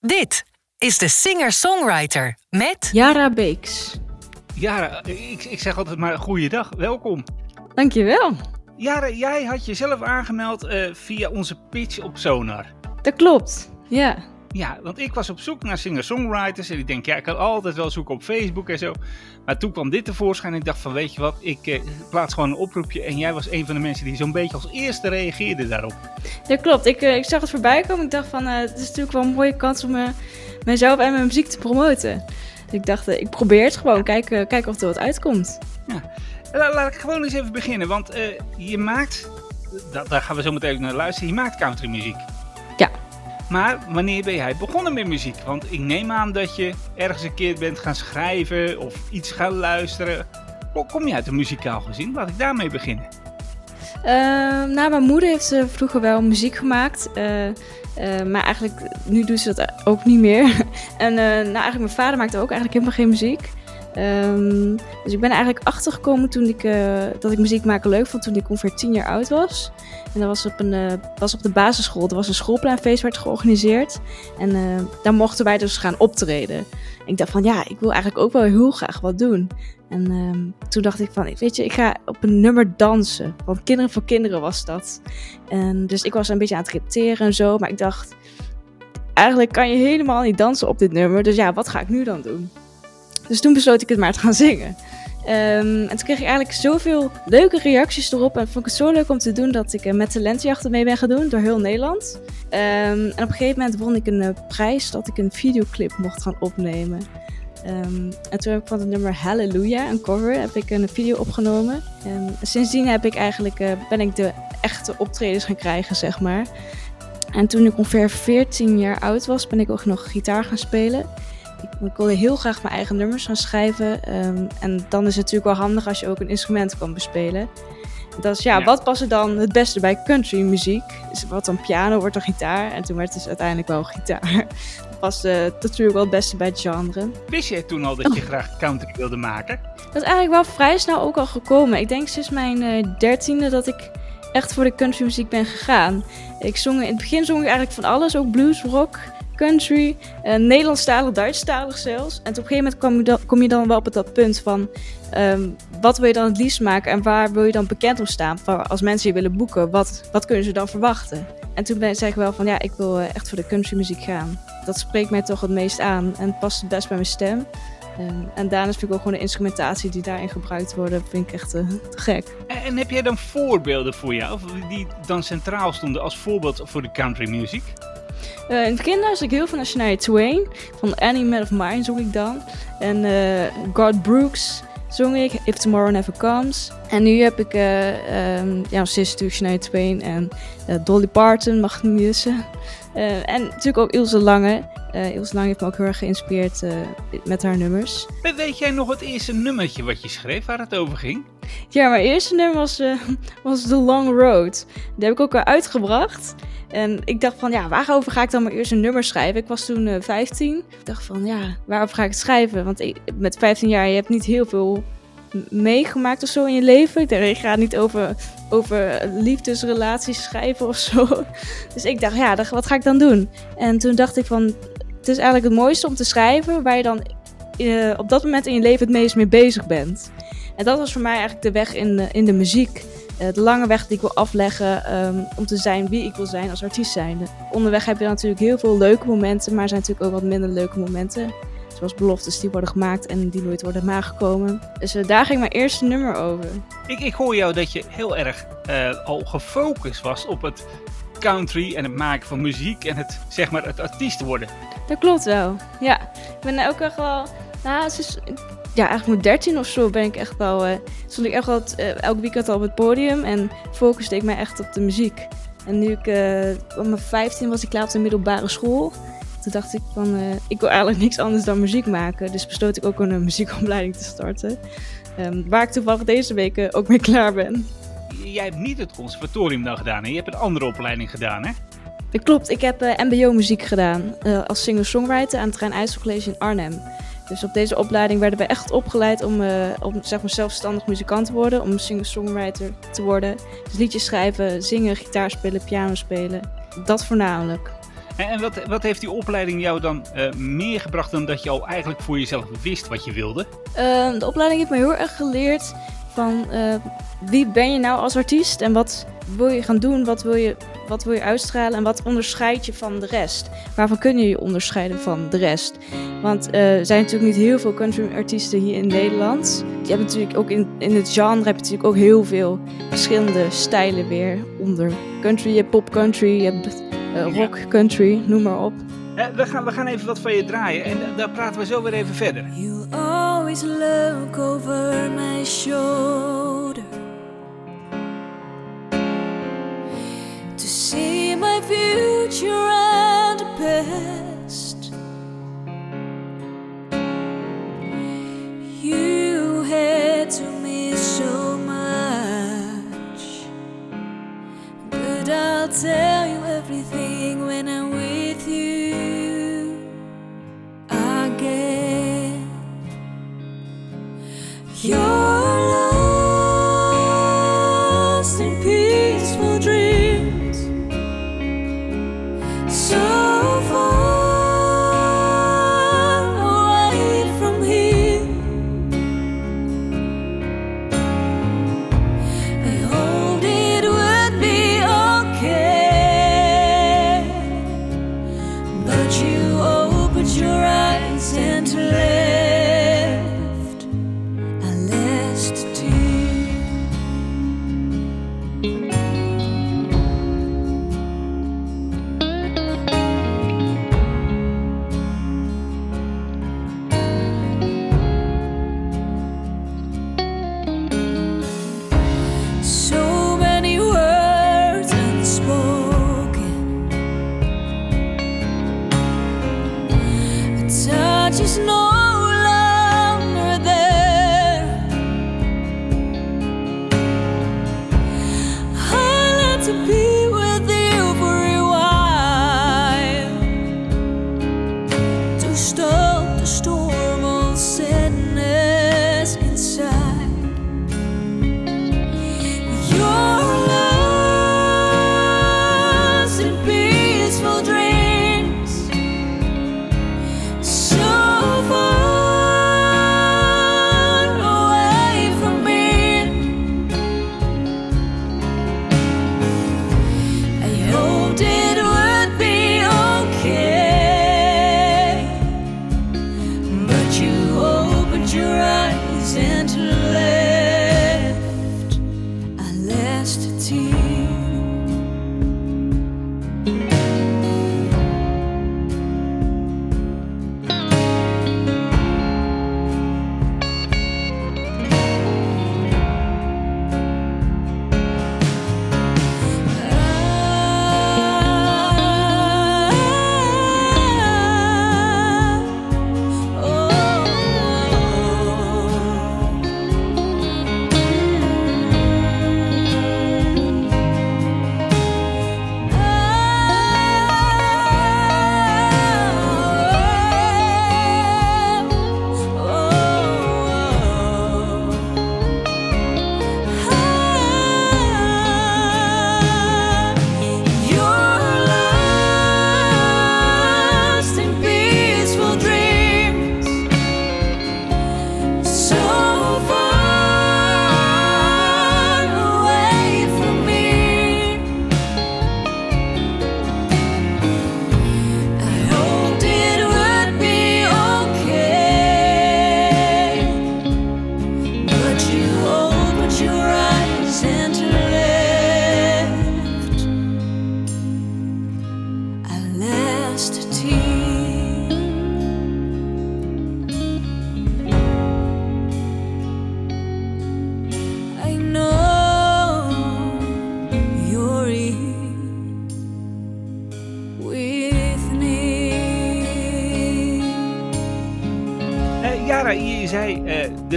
Dit is de singer-songwriter met Yara Beeks. Jara, ik, ik zeg altijd maar goeiedag, welkom. Dankjewel. Jara, jij had jezelf aangemeld eh, via onze pitch op Sonar. Dat klopt. Ja. Ja, want ik was op zoek naar singer-songwriters en ik denk, ja, ik kan altijd wel zoeken op Facebook en zo. Maar toen kwam dit tevoorschijn en ik dacht van, weet je wat, ik eh, plaats gewoon een oproepje en jij was een van de mensen die zo'n beetje als eerste reageerde daarop. Dat klopt. Ik, eh, ik zag het voorbij komen. Ik dacht van, eh, het is natuurlijk wel een mooie kans om eh, mijzelf en mijn muziek te promoten. Dus ik dacht, ik probeer het gewoon. Kijk, eh, kijk of er wat uitkomt. La- laat ik gewoon eens even beginnen, want je maakt, da- daar gaan we zo meteen naar luisteren, je maakt countrymuziek. Maar wanneer ben jij begonnen met muziek? Want ik neem aan dat je ergens een keer bent gaan schrijven of iets gaan luisteren. Kom je uit een muzikaal gezin? Laat ik daarmee beginnen. Nou, mijn moeder heeft eh, vroeger wel muziek gemaakt. eh, eh, maar eigenlijk, nu doet ze dat ook niet meer. en nou, eigenlijk mijn vader maakte ook eigenlijk helemaal geen muziek. Ehm, dus ik ben eigenlijk achtergekomen toen ik, eh, dat ik muziek maken leuk vond toen ik ongeveer tien jaar oud was. En dat was op, een, eh, was op de basisschool. Er was een schoolpleinfeest werd georganiseerd. En eh, daar mochten wij dus gaan optreden. En ik dacht van ja, ik wil eigenlijk ook wel heel graag wat doen. En ehm, toen dacht ik van, weet je, ik ga op een nummer dansen. Want Kinderen voor Kinderen was dat. En dus ik was een beetje aan het repeteren en zo. Maar ik dacht, eigenlijk kan je helemaal niet dansen op dit nummer. Dus ja, wat ga ik nu dan doen? Dus toen besloot ik het maar te gaan zingen. Ehm, en toen kreeg ik eigenlijk zoveel leuke reacties erop. En vond ik het zo leuk om te doen dat ik eh, met talentjachten mee ben gaan doen door heel Nederland. Ehm, en op een gegeven moment won ik een eh, prijs dat ik een videoclip mocht gaan opnemen. Ehm, en toen heb ik van het nummer Hallelujah, een cover, heb ik een video opgenomen. En sindsdien heb ik eigenlijk, eh, ben ik de echte optredens gaan krijgen, zeg maar. En toen ik ongeveer 14 jaar oud was, ben ik ook nog gitaar gaan spelen. Ik, wilde heel graag mijn eigen nummers gaan schrijven. ehm, en dan is het natuurlijk wel handig als je ook een instrument kan bespelen. Dat is, ja, Ja. wat past er dan het beste bij country muziek? Is wat dan piano, wordt dan gitaar? En toen werd het dus uiteindelijk wel gitaar. Dat paste natuurlijk wel het beste bij het genre. Wist jij toen al dat je graag country wilde maken? Dat is eigenlijk wel vrij snel ook al gekomen. Ik denk sinds mijn eh, dertiende dat ik echt voor de countrymuziek ben gegaan. Ik zong, in het begin zong ik eigenlijk van alles, ook blues, rock, country, eh, Nederlandstalig, Duitsstalig zelfs. En op een gegeven moment kom je dan, kom je dan wel op dat punt van... ehm, wat wil je dan het liefst maken en waar wil je dan bekend om staan? Als mensen je willen boeken, wat, wat kunnen ze dan verwachten? En toen ben, zei ik wel van ja, ik wil eh, echt voor de countrymuziek gaan. Dat spreekt mij toch het meest aan en past het best bij mijn stem. Ehm, en daarna vind ik ook gewoon de instrumentatie die daarin gebruikt worden, vind ik echt eh, te gek. En, heb jij dan voorbeelden voor jou, die dan centraal stonden als voorbeeld voor de country music? Eh, in het begin luisterde ik heel veel naar Shania Twain. Van Annie Man of Mine zong ik dan. En eh God Brooks zong ik, If Tomorrow Never Comes. En nu heb ik, eh ehm ja, steeds natuurlijk Shania Twain en Dolly Parton, mag ik niet missen. Eh, en natuurlijk ook Ilse Lange. Eh Ilse Lange heeft me ook heel erg geïnspireerd eh, met haar nummers. We- Weet jij nog het eerste nummertje wat je schreef waar het over ging? Ja, mijn eerste nummer was, was The Long Road. Die heb ik ook al uitgebracht. En ik dacht van, ja, waarover ga ik dan mijn eerste nummer schrijven? Ik was toen eh 15. Ik dacht van, ja, waarover ga ik het schrijven? Want ik, met 15 jaar, je hebt niet heel veel meegemaakt of zo in je leven. Ik ga niet over, over liefdesrelaties schrijven of zo. Dus ik dacht, ja, wat ga ik dan doen? En toen dacht ik van, het is eigenlijk het mooiste om te schrijven... waar je dan eh, op dat moment in je leven het meest mee bezig bent. En dat was voor mij eigenlijk de weg in de, in de muziek. Eh, de lange weg die ik wil afleggen ehm, om te zijn wie ik wil zijn als artiest zijnde. Onderweg heb je natuurlijk heel veel leuke momenten, maar er zijn natuurlijk ook wat minder leuke momenten. Zoals beloftes die worden gemaakt en die nooit worden nagekomen. Dus eh, daar ging mijn eerste nummer over. Ik, ik hoor jou dat je heel erg eh, al gefocust was op het country en het maken van muziek en het, zeg maar, het artiest worden. Dat klopt wel. Ja, ik ben ook echt wel. Nou, is, ja, eigenlijk met 13 of zo ben ik echt wel. eh stond ik echt wel elk weekend al op het podium en focuste ik mij echt op de muziek. En nu ik op mijn 15 was ik klaar op de middelbare school. Toen dacht ik van, eh, ik wil eigenlijk niks anders dan muziek maken. Dus besloot ik ook een muziekopleiding te starten. Ehm, waar ik toevallig deze week eh, ook mee klaar ben. Jij hebt niet het conservatorium dan gedaan, hè? je hebt een andere opleiding gedaan, hè? Dat klopt, ik heb eh, mbo-muziek gedaan eh, als singer-songwriter aan het Rijn IJsselcollege in Arnhem. Dus op deze opleiding werden we echt opgeleid om, eh, om zeg maar, zelfstandig muzikant te worden, om singer-songwriter te worden. Dus liedjes schrijven, zingen, gitaar spelen, piano spelen. Dat voornamelijk. En, wat, wat heeft die opleiding jou dan uh, meer gebracht dan dat je al eigenlijk voor jezelf wist wat je wilde? Uh, de opleiding heeft me heel erg geleerd van uh, wie ben je nou als artiest en wat wil je gaan doen, wat wil je, wat wil je uitstralen en wat onderscheid je van de rest? Waarvan kun je je onderscheiden van de rest? Want er zijn natuurlijk niet heel veel country artiesten hier in Nederland. Je hebt natuurlijk ook in, in het genre heb je natuurlijk ook heel veel verschillende stijlen weer onder. Country, je hebt pop country, je hebt uh, rock country, noem maar op. we, gaan, we gaan even wat van je draaien en daar praten we zo weer even verder. You always look over my shoulder To see my future and past you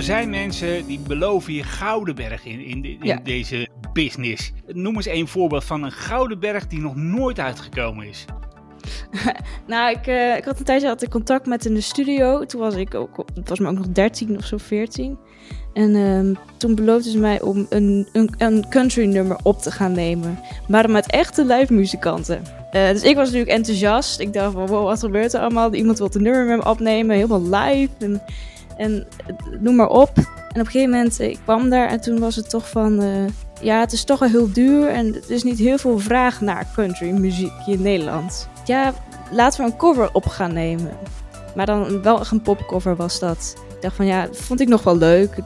er zijn mensen die beloven je gouden berg in, in, de- in Ja. deze business. Noem eens een voorbeeld van een gouden berg die nog nooit uitgekomen is. nou, ik, eh, ik had een tijdje had ik contact met in de studio. Toen was ik ook, het was me ook nog 13 of zo, 14. En ehm, toen beloofde ze mij om een, een, een country nummer op te gaan nemen. Maar met echte live muzikanten. Eh, dus ik was natuurlijk enthousiast. Ik dacht van, wow, wat gebeurt er allemaal? Iemand wil een nummer met me opnemen, helemaal live. En, en eh, noem maar op. En op een gegeven moment, eh, ik kwam daar en toen was het toch van... eh, ja, het is toch wel heel duur en er is niet heel veel vraag naar country muziek hier in Nederland. Ja, laten we een cover op gaan nemen. Maar dan wel echt een popcover was dat. Ik dacht van ja, dat vond ik nog wel leuk. Ik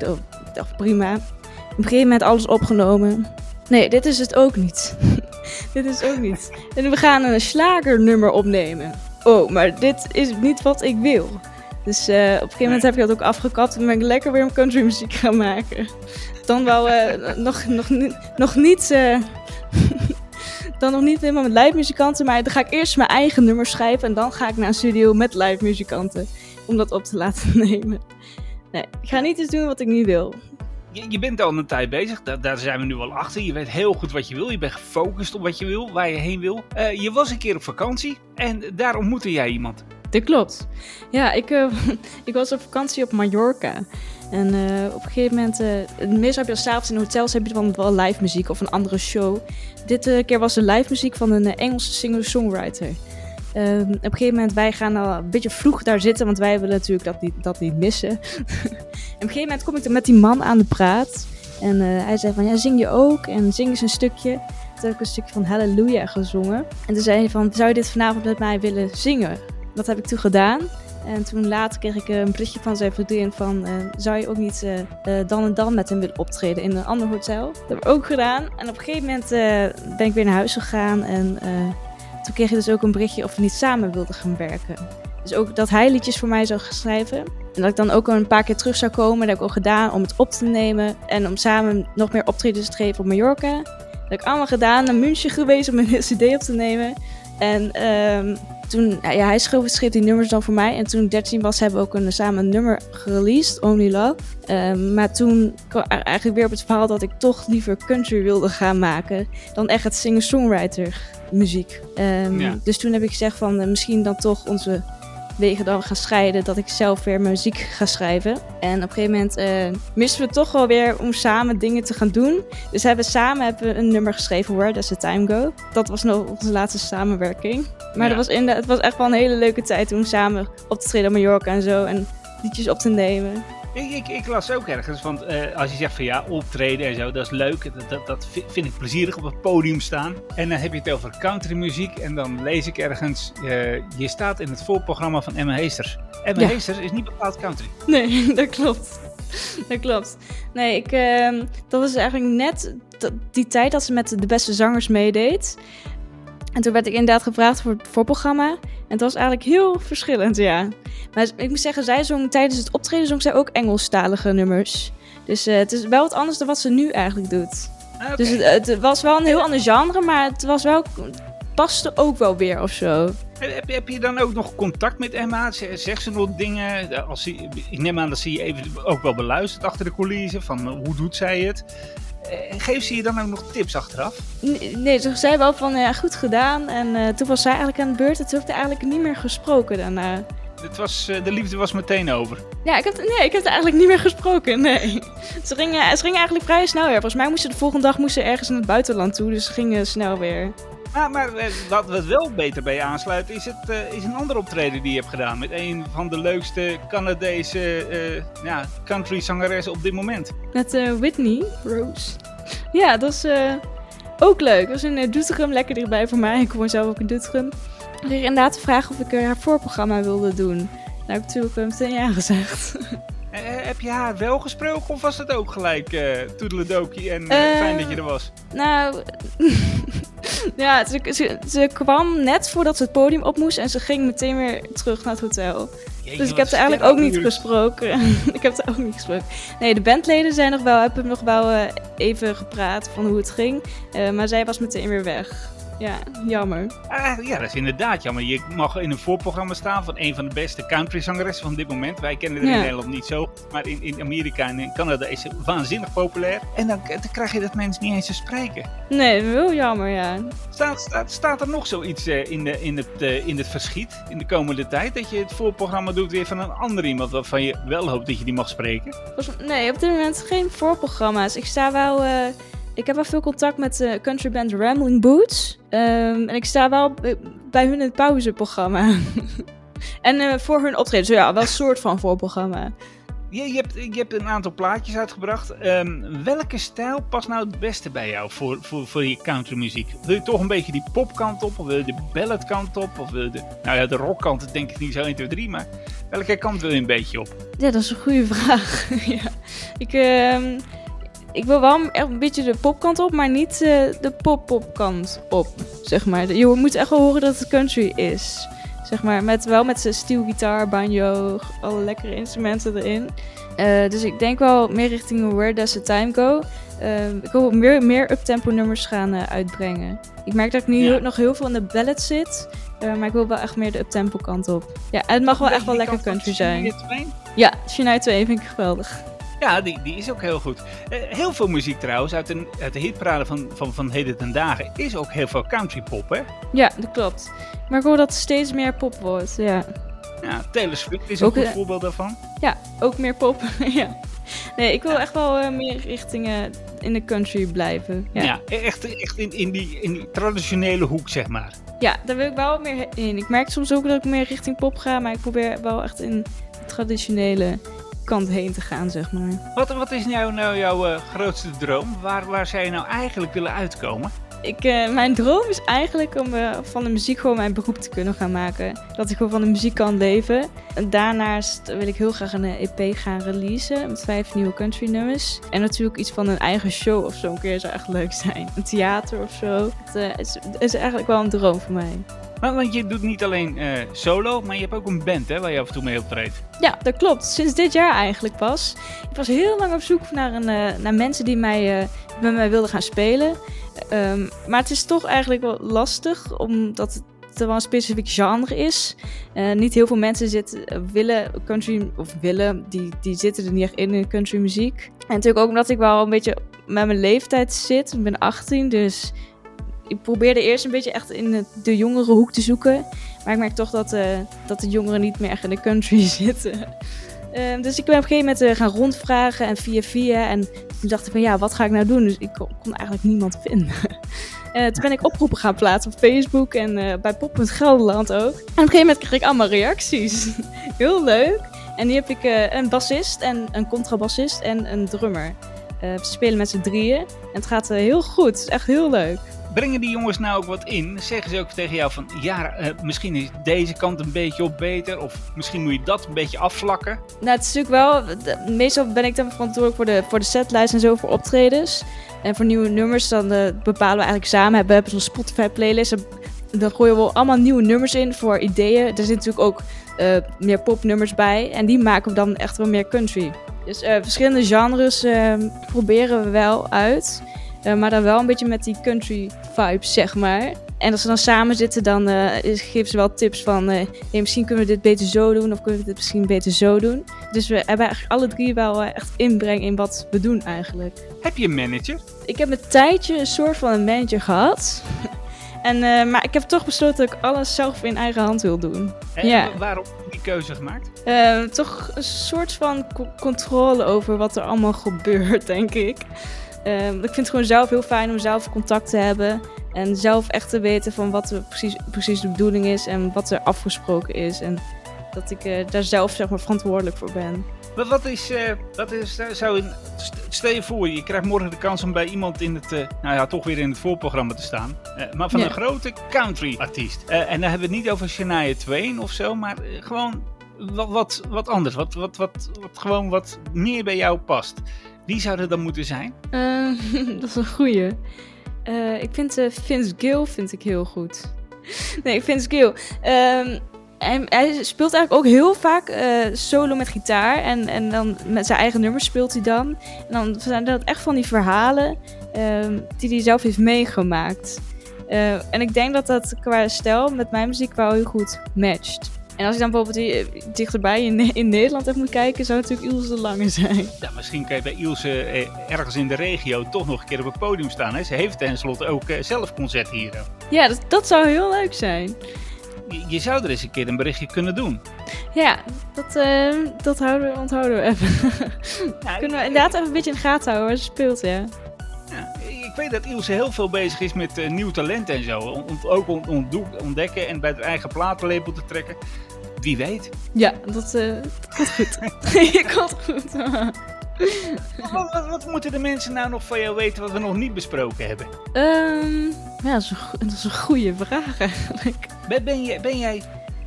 dacht, prima. Op een gegeven moment alles opgenomen. Nee, dit is het ook niet. dit is ook niet. En we gaan een slagernummer opnemen. Oh, maar dit is niet wat ik wil. Dus eh, op een gegeven moment heb ik dat ook afgekapt en ben ik lekker weer country muziek gaan maken. Dan wel eh, nog, nog, nog niet. eh, dan nog niet helemaal met live muzikanten, maar dan ga ik eerst mijn eigen nummer schrijven en dan ga ik naar een studio met live muzikanten om dat op te laten nemen. Nee, ik ga niet eens doen wat ik niet wil. Je, je bent al een tijd bezig, daar, daar zijn we nu al achter. Je weet heel goed wat je wil, je bent gefocust op wat je wil, waar je heen wil. Je was een keer op vakantie en daar ontmoette jij iemand. Dit klopt. Ja, ik, eh, ik was op vakantie op Mallorca. En eh, op een gegeven moment, eh meestal heb je s'avonds in hotels heb je dan wel live muziek of een andere show. Dit keer was er live muziek van een Engelse singer-songwriter. Ehm, op een gegeven moment, wij gaan al een beetje vroeg daar zitten, want wij willen natuurlijk dat niet, dat niet missen. en op een gegeven moment kom ik met die man aan de praat. En hij zei van, ja, zing je ook? En zing eens een stukje. Toen heb ik een stukje van Hallelujah gezongen. En toen zei hij van, zou je dit vanavond met mij willen zingen? Dat heb ik toen gedaan. En toen later kreeg ik een berichtje van zijn vriendin van... eh, zou je ook niet eh, eh, dan en dan met hem willen optreden in een ander hotel? Dat heb ik ook gedaan. En op een gegeven moment eh, ben ik weer naar huis gegaan. En eh, toen kreeg ik dus ook een berichtje of we niet samen wilden gaan werken. Dus ook dat hij liedjes voor mij zou schrijven. En dat ik dan ook al een paar keer terug zou komen. Dat heb ik ook gedaan om het op te nemen. En om samen nog meer optredens te geven op Mallorca. Dat heb ik allemaal gedaan. Naar München geweest om een cd op te nemen. En ehm, toen, ja, hij schreef, schreef die nummers dan voor mij. En toen ik 13 was, hebben we ook een, samen een nummer gereleased, Only Love. Ehm, maar toen kwam eigenlijk weer op het verhaal dat ik toch liever country wilde gaan maken. Dan echt het singer-songwriter muziek. Ehm, Ja. Dus toen heb ik gezegd van eh, misschien dan toch onze wegen dan gaan scheiden. Dat ik zelf weer muziek ga schrijven. En op een gegeven moment eh, misten we toch wel weer om samen dingen te gaan doen. Dus hebben we samen hebben we een nummer geschreven, Where Does the Time Go? Dat was nog onze laatste samenwerking. Maar Ja. dat was inderdaad, het was echt wel een hele leuke tijd om samen op te treden op Mallorca en zo. En liedjes op te nemen. Ik, ik, ik las ook ergens, want eh, als je zegt van ja, optreden en zo, dat is leuk. Dat, dat, dat vi- vind ik plezierig op het podium staan. En dan heb je het over countrymuziek en dan lees ik ergens, eh, je staat in het voorprogramma van Emma Heesters. Emma Ja. Heesters is niet bepaald country. Nee, dat klopt. Dat klopt. Nee, ik, ehm, dat was eigenlijk net die tijd dat ze met de beste zangers meedeed. En toen werd ik inderdaad gevraagd voor het voorprogramma. En het was eigenlijk heel verschillend, ja. Maar ik moet zeggen, zij zong tijdens het optreden zong zij ook Engelstalige nummers. Dus eh, het is wel wat anders dan wat ze nu eigenlijk doet. Ah. Dus het, het was wel een heel ander genre, maar het was wel, paste ook wel weer of zo. Heb, heb- je dan ook nog contact met Emma? Zegt ze nog dingen? Als ze, ik neem aan dat ze je even ook wel beluistert achter de coulissen. Van eh, hoe doet zij het? Eh, Geeft ze je dan ook nog tips achteraf? Nee, Nee, ze zei wel van ja, goed gedaan. En eh, toen was zij eigenlijk aan de beurt. En toen heb ik eigenlijk niet meer gesproken daarna. Het was, eh, de liefde was meteen over. Ja, ik heb, nee, ik heb er eigenlijk niet meer gesproken. Nee. Ze gingen, ze gingen eigenlijk vrij snel weer. Volgens mij moesten de volgende dag moesten ze ergens in het buitenland toe. Dus ze gingen snel weer. Maar, maar eh, wat, wat wel beter bij je aansluit, is, het, eh, is een ander optreden die je hebt gedaan. Met een van de leukste Canadese eh, ja, country zangeressen op dit moment. Met Whitney Rose. Ja, dat is ook leuk. Dat was in Doetinchem, lekker dichtbij voor mij. Ik woon zelf ook in Doetinchem. Ik kreeg inderdaad de vraag of ik haar voorprogramma wilde doen. Nou, heb ik natuurlijk meteen ja gezegd. Heb je haar wel gesproken of was het ook gelijk eh toedeledokie en fijn dat je er was? Nou, ja, ze, ze, ze kwam net voordat ze het podium op moest en ze ging meteen weer terug naar het hotel. Jeetje, Dus ik heb er eigenlijk ook niet gesproken. ik heb er ook niet gesproken. Nee, de bandleden zijn nog wel, hebben nog wel eh, even gepraat van hoe het ging. Eh, maar zij was meteen weer weg. Ja, jammer. Ah, ja, dat is inderdaad jammer. Je mag in een voorprogramma staan van een van de beste countryzangeressen van dit moment. Wij kennen er in. Nederland niet zo, maar in, in Amerika en in Canada is ze waanzinnig populair. En dan, dan krijg je dat mensen niet eens te spreken. Nee, wel jammer, ja. Staat, staat, staat er nog zoiets eh, in, de, in, het, eh, in het verschiet in de komende tijd? Dat je het voorprogramma doet weer van een ander iemand waarvan je wel hoopt dat je die mag spreken? Nee, op dit moment geen voorprogramma's. Ik sta wel. eh, ik heb wel veel contact met de countryband Rambling Boots. Ehm, en ik sta wel bij hun in het pauzeprogramma. en eh, voor hun optreden. Dus ja, wel een soort van voorprogramma. Je, je, hebt, je hebt een aantal plaatjes uitgebracht. Ehm, welke stijl past nou het beste bij jou voor, voor, voor je countrymuziek? Wil je toch een beetje die popkant op? Of wil je de balladkant op? Of wil je de, nou ja, de rockkant denk ik niet zo 1, 2, 3. Maar welke kant wil je een beetje op? Ja, dat is een goede vraag. ja. ik, ehm, ik wil wel echt een beetje de popkant op, maar niet eh, de pop-popkant op, zeg maar. Je moet echt wel horen dat het country is. Zeg maar, met, wel met zijn steelgitaar, banjo, alle lekkere instrumenten erin. Eh, dus ik denk wel meer richting Where Does the Time Go. Ehm, ik wil meer, meer uptempo nummers gaan eh, uitbrengen. Ik merk dat ik nu Ja. nog heel veel in de ballad zit. eh, maar ik wil wel echt meer de uptempo kant op. Ja, en het mag wel echt wel lekker country zijn. Shania Twain? Ja, Shania 2 vind ik geweldig. Ja, die, die is ook heel goed. Eh, heel veel muziek trouwens uit de, uit de hitparade van, van, van heden ten dagen is ook heel veel country pop, hè? Ja, dat klopt. Maar ik hoor dat het steeds meer pop wordt. Ja, Ja, Taylor Swift is een Ook, goed eh, voorbeeld daarvan. ja ook meer pop. ja. Nee, ik wil echt wel eh, meer richting in de country blijven. Ja. Ja, echt, echt in, in, die, in die traditionele hoek, zeg maar. ja, daar wil ik wel meer in. Ik merk soms ook dat ik meer richting pop ga, maar ik probeer wel echt in de traditionele kant heen te gaan, zeg maar. Wat, wat is nou, nou jouw eh, grootste droom? Waar, waar zou je nou eigenlijk willen uitkomen? Ik, eh, mijn droom is eigenlijk om eh, van de muziek gewoon mijn beroep te kunnen gaan maken. Dat ik gewoon van de muziek kan leven. En daarnaast wil ik heel graag een EP gaan releasen met vijf nieuwe country nummers. En natuurlijk iets van een eigen show of zo een keer zou echt leuk zijn. Een theater of zo. Het is, is eigenlijk wel een droom voor mij. Want, want je doet niet alleen eh, solo, maar je hebt ook een band hè, waar je af en toe mee optreedt. Ja, dat klopt. Sinds dit jaar eigenlijk pas. Ik was heel lang op zoek naar, een, eh, naar mensen die mij, eh, met mij wilden gaan spelen. Ehm, maar het is toch eigenlijk wel lastig, omdat het wel een specifiek genre is. Niet heel veel mensen zitten, willen country, of willen, die, die zitten er niet echt in, in country muziek. En natuurlijk ook omdat ik wel een beetje met mijn leeftijd zit. Ik ben 18, dus ik probeerde eerst een beetje echt in de jongere hoek te zoeken. Maar ik merk toch dat, eh, dat de jongeren niet meer echt in de country zitten. Ehm, dus ik ben op een gegeven moment eh, gaan rondvragen en via via. En toen dacht ik van ja, wat ga ik nou doen? Dus ik kon, eigenlijk niemand vinden. Eh, toen ben ik oproepen gaan plaatsen op Facebook en bij Pop.Gelderland Gelderland ook. En op een gegeven moment kreeg ik allemaal reacties. Heel leuk. En nu heb ik een bassist en een contrabassist en een drummer. We spelen met z'n drieën. En het gaat heel goed. Het is echt heel leuk. Brengen die jongens nou ook wat in? Zeggen ze ook tegen jou van, ja, eh, misschien is deze kant een beetje op beter, of misschien moet je dat een beetje afvlakken? Nou, het is natuurlijk wel. meestal ben ik dan verantwoordelijk voor de, voor de setlijst en zo voor optredens. En voor nieuwe nummers, dan eh, bepalen we eigenlijk samen. We hebben zo'n Spotify-playlist. en Dan gooien we allemaal nieuwe nummers in voor ideeën. Er zitten natuurlijk ook eh, meer popnummers bij. En die maken we dan echt wel meer country. Dus verschillende genres proberen we wel uit. Eh, maar dan wel een beetje met die country vibes, zeg maar. En als ze dan samen zitten, dan is- geven ze wel tips van... eh, hey, misschien kunnen we dit beter zo doen of kunnen we dit misschien beter zo doen. Dus we hebben eigenlijk alle drie wel echt inbreng in wat we doen eigenlijk. Heb je een manager? Ik heb een tijdje een soort van een manager gehad. en, maar ik heb toch besloten dat ik alles zelf in eigen hand wil doen. En Ja. waarom die keuze gemaakt? Toch een soort van co- controle over wat er allemaal gebeurt, denk ik. Eh, ik vind het gewoon zelf heel fijn om zelf contact te hebben. En zelf echt te weten van wat er precies, precies de bedoeling is en wat er afgesproken is. En dat ik eh, daar zelf zeg maar, verantwoordelijk voor ben. Wat, wat is, eh, wat is eh, zou st- stel je voor, je krijgt morgen de kans om bij iemand in het, nou ja, toch weer in het voorprogramma te staan. Maar van Ja. een grote country artiest. En dan hebben we het niet over Shania Twain of zo, maar gewoon wat, wat, wat anders. Wat, wat, wat, wat gewoon wat meer bij jou past. Wie zou er dan moeten zijn? Eh, dat is een goeie. Eh, ik vind eh, Vince Gill vind ik heel goed. nee, Vince Gill. Ehm, hij, hij speelt eigenlijk ook heel vaak solo met gitaar. En, en dan met zijn eigen nummers speelt hij dan. En dan zijn dat echt van die verhalen ehm, die hij zelf heeft meegemaakt. En ik denk dat dat qua stijl met mijn muziek wel heel goed matcht. En als ik dan bijvoorbeeld hier, eh, dichterbij in, in Nederland even moet kijken, zou het natuurlijk Ilse de Lange zijn. Ja, misschien kan je bij Ilse eh, ergens in de regio toch nog een keer op het podium staan. Hè? Ze heeft tenslotte ook eh, zelf concert hier. Ja, dat, dat zou heel leuk zijn. Je, je zou er eens een keer een berichtje kunnen doen. Ja, dat, eh, dat houden we, onthouden we even. Kunnen we inderdaad even een beetje in de gaten houden waar ze speelt, ja. Ja, ik weet dat Ilse heel veel bezig is met eh, nieuw talent en zo. Ont- ook ontdekken en bij het eigen platenlabel te trekken. Wie weet. Ja, dat, eh dat komt goed. Je komt goed. Wat, wat, wat moeten de mensen nou nog van jou weten wat we nog niet besproken hebben? Ehm, ja, dat is, een, go- dat is een goede vraag eigenlijk. Ben, ben, jij, ben, jij,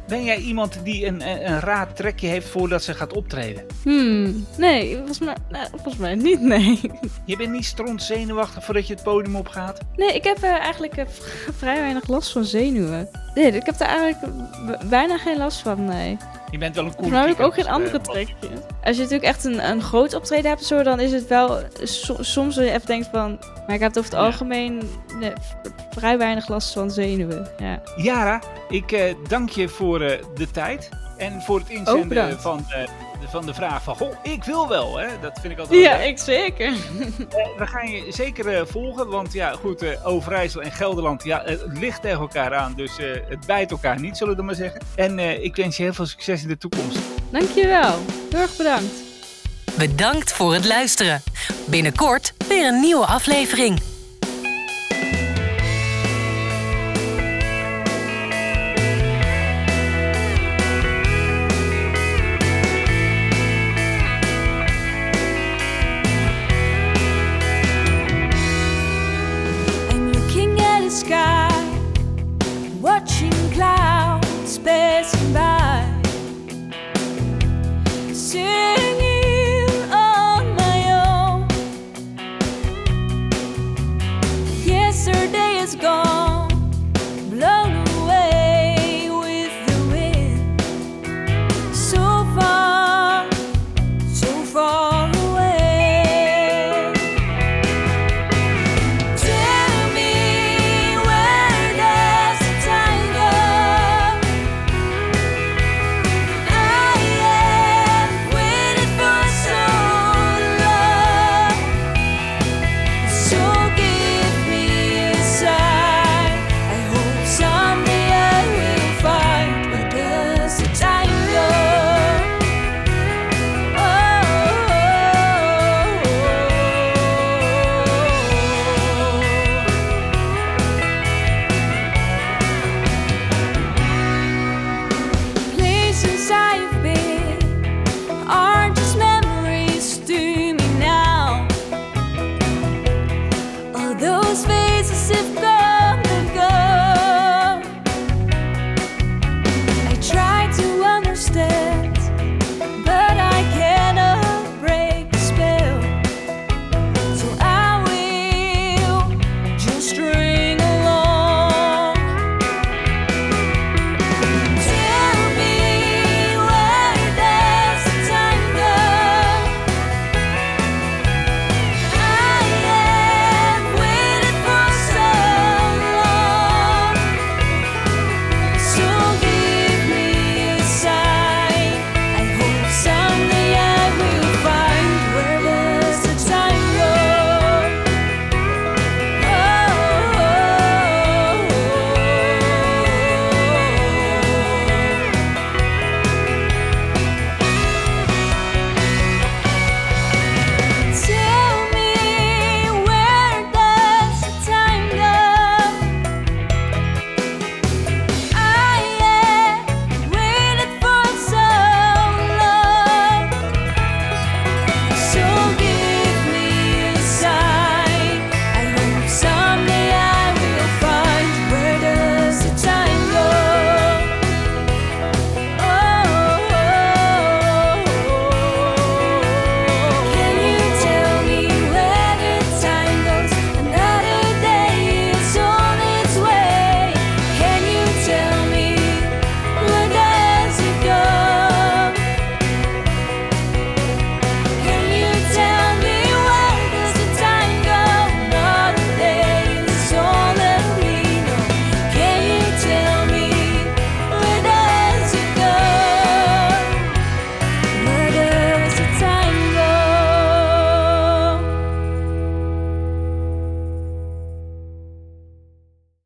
ben jij iemand die een, een, raar trekje heeft voordat ze gaat optreden? Hmm, nee, volgens mij, nou, volgens mij niet, nee. Je bent niet stront zenuwachtig voordat je het podium opgaat? Nee, ik heb eh, eigenlijk eh, vrij weinig last van zenuwen. Nee, ik heb daar eigenlijk bijna geen last van, nee. Je bent wel een coole mij heb ik ook geen andere trekjes. Als je natuurlijk echt een, een groot optreden hebt, zo, dan is het wel so- soms dat je even denkt van... Maar ik heb over het Ja. algemeen nee, vrij weinig last van zenuwen, ja. Yara, ik eh, dank je voor eh, de tijd. En voor het inzenden van, eh, van de vraag van... Goh, ik wil wel, hè? Dat vind ik altijd wel Ja, leuk. ik zeker. Eh, we gaan je zeker eh, volgen, want ja, goed, eh, Overijssel en Gelderland, ja, het ligt tegen elkaar aan, dus eh, het bijt elkaar niet, zullen we maar zeggen. En eh, ik wens je heel veel succes in de toekomst. Dankjewel. Heel erg bedankt. Bedankt voor het luisteren. Binnenkort weer een nieuwe aflevering.